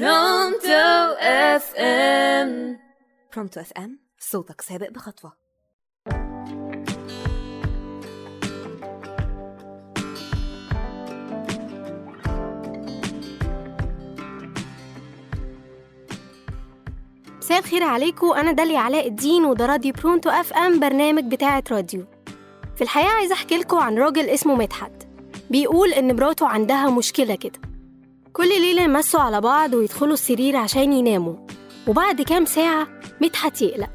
برونتو FM برونتو FM صوتك سابق بخطوة. مساء الخير عليكم أنا داليا علاء الدين وده راديو برونتو FM برنامج بتاعة راديو. في الحقيقة عايزة أحكي لكم عن راجل اسمه مدحت. بيقول إن مراته عندها مشكلة كده. كل ليلة يمسوا على بعض ويدخلوا السرير عشان يناموا. وبعد كام ساعة مدحت يقلق.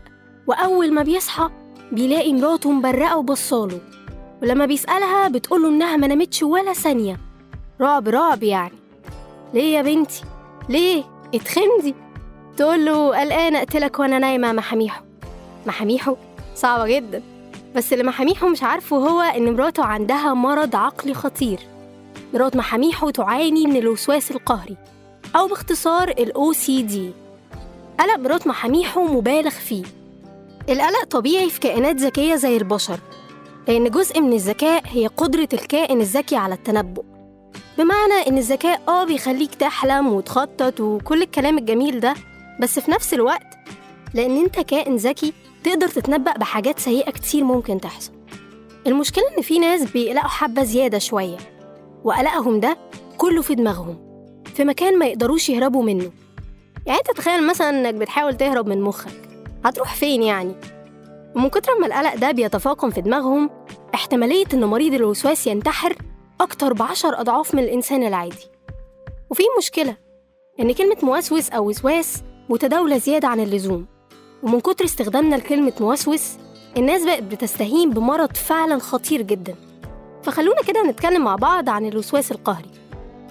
وأول ما بيصحى بيلاقي مراته مبرقة وبصاله. ولما بيسألها بتقوله إنها ما نامتش ولا ثانية. رعب رعب يعني. ليه يا بنتي؟ ليه؟ اتخندي تقول له قلقانة أقتلك وأنا نايمة محاميحه محاميحه صعبة جدا. بس اللي محاميحه مش عارفه هو إن مراته عندها مرض عقلي خطير. مرات محاميحه تعاني من الوسواس القهري أو باختصار ال OCD قلق مرات محاميحه مبالغ فيه. القلق طبيعي في كائنات ذكية زي البشر لأن جزء من الذكاء هي قدرة الكائن الذكي على التنبؤ. بمعنى إن الذكاء آه بيخليك تحلم وتخطط وكل الكلام الجميل ده بس في نفس الوقت لأن أنت كائن ذكي تقدر تتنبأ بحاجات سيئة كتير ممكن تحصل. المشكلة إن في ناس بيقلقوا حبة زيادة شوية. وقلقهم ده كله في دماغهم في مكان ما يقدروش يهربوا منه. يعني أنت تخيل مثلا إنك بتحاول تهرب من مخك هتروح فين يعني؟ ومن كتر ما القلق ده بيتفاقم في دماغهم احتمالية إن مريض الوسواس ينتحر أكتر بعشر أضعاف من الإنسان العادي. وفي مشكلة إن كلمة موسوس أو وسواس متداولة زيادة عن اللزوم. ومن كتر استخدامنا لكلمة موسوس الناس بقت بتستهين بمرض فعلا خطير جدا. فخلونا كده نتكلم مع بعض عن الوسواس القهري.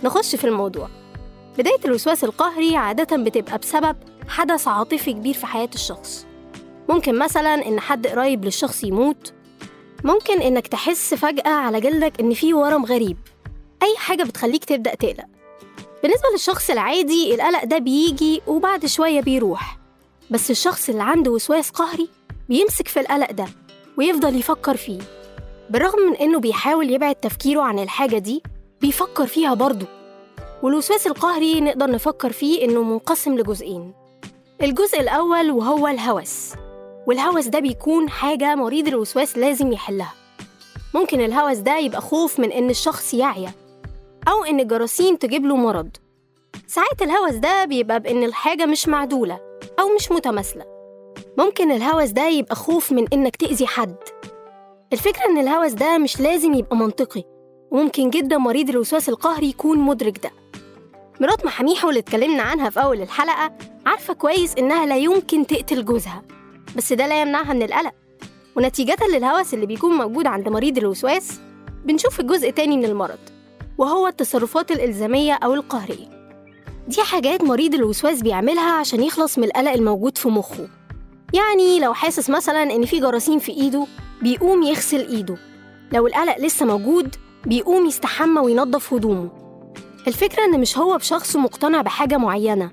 نخش في الموضوع. بداية الوسواس القهري عادة بتبقى بسبب حدث عاطفي كبير في حياة الشخص. ممكن مثلا إن حد قريب للشخص يموت. ممكن إنك تحس فجأة على جلدك إن في ورم غريب. أي حاجة بتخليك تبدأ تقلق. بالنسبة للشخص العادي القلق ده بيجي وبعد شوية بيروح. بس الشخص اللي عنده وسواس قهري بيمسك في القلق ده ويفضل يفكر فيه. بالرغم من إنه بيحاول يبعد تفكيره عن الحاجة دي بيفكر فيها برضه. والوسواس القهري نقدر نفكر فيه إنه منقسم لجزئين. الجزء الأول وهو الهوس. والهوس ده بيكون حاجة مريض الوسواس لازم يحلها. ممكن الهوس ده يبقى خوف من إن الشخص يعيا أو إن الجراثيم تجيب له مرض. ساعات الهوس ده بيبقى بإن الحاجة مش معدولة أو مش متماثلة. ممكن الهوس ده يبقى خوف من إنك تأذي حد. الفكرة إن الهوس ده مش لازم يبقى منطقي. وممكن جدا مريض الوسواس القهري يكون مدرك ده. مرات محاميحة اللي اتكلمنا عنها في أول الحلقة عارفة كويس إنها لا يمكن تقتل جوزها. بس ده لا يمنعها من القلق. ونتيجة للهوس اللي بيكون موجود عند مريض الوسواس بنشوف الجزء تاني من المرض وهو التصرفات الإلزامية أو القهرية. دي حاجات مريض الوسواس بيعملها عشان يخلص من القلق الموجود في مخه. يعني لو حاسس مثلا إن في جراثيم في إيده بيقوم يغسل إيده. لو القلق لسه موجود بيقوم يستحمى وينظف هدومه. الفكرة إن مش هو بشخصه مقتنع بحاجة معينة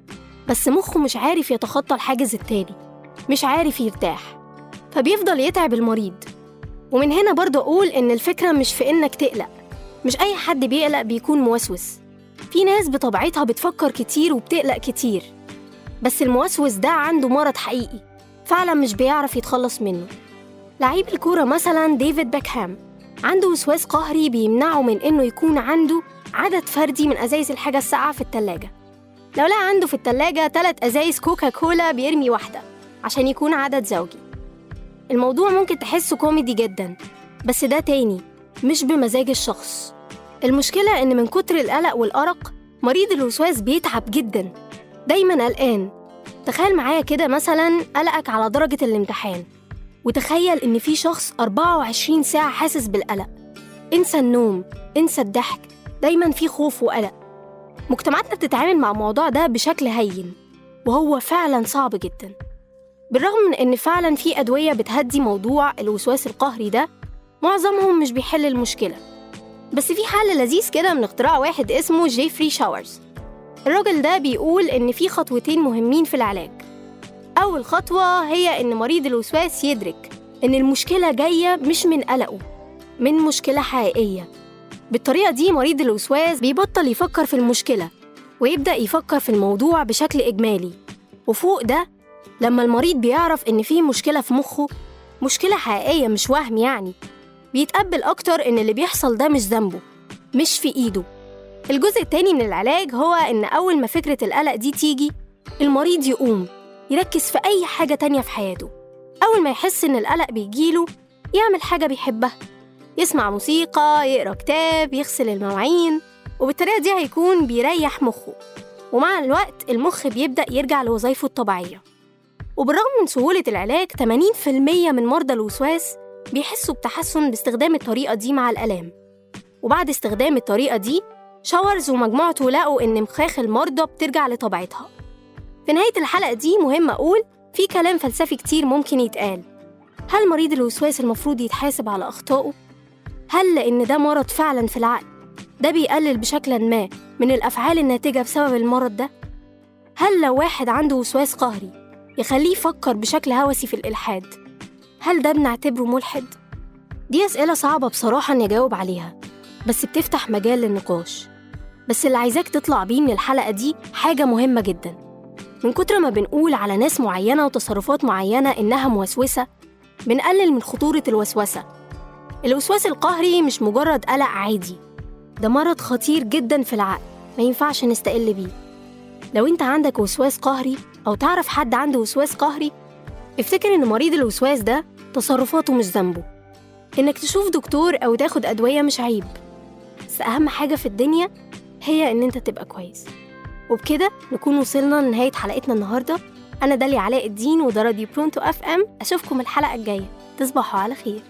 بس مخه مش عارف يتخطى الحاجز التالي مش عارف يرتاح فبيفضل يتعب المريض. ومن هنا برضه أقول إن الفكرة مش في إنك تقلق مش أي حد بيقلق بيكون موسوس. في ناس بطبيعتها بتفكر كتير وبتقلق كتير بس الموسوس ده عنده مرض حقيقي فعلا مش بيعرف يتخلص منه. لعيب الكورة مثلا ديفيد بيكهام. عنده وسواس قهري بيمنعه من إنه يكون عنده عدد فردي من أزايز الحاجة الساقعة في التلاجة. لو لقى عنده في التلاجة تلات أزايز كوكا كولا بيرمي واحدة عشان يكون عدد زوجي. الموضوع ممكن تحسه كوميدي جدا بس ده تاني مش بمزاج الشخص. المشكلة إن من كتر القلق والأرق مريض الوسواس بيتعب جدا. دايما قلقان. تخيل معايا كده مثلا قلقك على درجة الامتحان. وتخيل إن في شخص 24 ساعة حاسس بالقلق. انسى النوم انسى الضحك دايما في خوف وقلق. مجتمعاتنا بتتعامل مع الموضوع ده بشكل هين وهو فعلا صعب جدا. بالرغم من إن فعلا في أدوية بتهدي موضوع الوسواس القهري ده معظمهم مش بيحل المشكلة. بس في حل لذيذ كده من اختراع واحد اسمه جيفري شاورز. الراجل ده بيقول إن في خطوتين مهمين في العلاج. أول خطوة هي إن مريض الوسواس يدرك إن المشكلة جاية مش من قلقه من مشكلة حقيقية. بالطريقة دي مريض الوسواس بيبطل يفكر في المشكلة ويبدأ يفكر في الموضوع بشكل إجمالي. وفوق ده لما المريض بيعرف إن في مشكلة في مخه مشكلة حقيقية مش وهم يعني بيتقبل أكتر إن اللي بيحصل ده مش ذنبه مش في إيده. الجزء التاني من العلاج هو إن أول ما فكرة القلق دي تيجي المريض يقوم. يركز في أي حاجة تانية في حياته. أول ما يحس إن القلق بيجيله يعمل حاجة بيحبها. يسمع موسيقى يقرأ كتاب يغسل المواعين وبالطريقة دي هيكون بيريح مخه. ومع الوقت المخ بيبدأ يرجع لوظائفه الطبيعية. وبالرغم من سهولة العلاج 80% من مرضى الوسواس بيحسوا بتحسن باستخدام الطريقة دي مع الآلام. وبعد استخدام الطريقة دي شاورز ومجموعته لقوا إن مخاخ المرضى بترجع لطبيعتها. في نهاية الحلقة دي مهم أقول في كلام فلسفي كتير ممكن يتقال هل مريض الوسواس المفروض يتحاسب على أخطائه؟ هل لأن ده مرض فعلا في العقل ده بيقلل بشكل ما من الأفعال الناتجة بسبب المرض ده؟ هل لو واحد عنده وسواس قهري يخليه يفكر بشكل هوسي في الإلحاد هل ده بنعتبره ملحد؟ دي أسئلة صعبة بصراحة إني أجاوب عليها بس بتفتح مجال للنقاش بس اللي عايزاك تطلع بيه من الحلقة دي حاجة مهمة جدا من كتر ما بنقول على ناس معينة وتصرفات معينة إنها موسوسة بنقلل من خطورة الوسوسة. الوسواس القهري مش مجرد قلق عادي ده مرض خطير جدا في العقل ما ينفعش نستقل بيه. لو أنت عندك وسواس قهري أو تعرف حد عنده وسواس قهري افتكر إن مريض الوسواس ده تصرفاته مش ذنبه. إنك تشوف دكتور أو تاخد أدوية مش عيب. بس أهم حاجة في الدنيا هي إن أنت تبقى كويس. وبكده نكون وصلنا لنهاية حلقتنا النهاردة. أنا داليا علاء الدين وده راديو برونتو أف أم. أشوفكم الحلقة الجاية. تصبحوا على خير.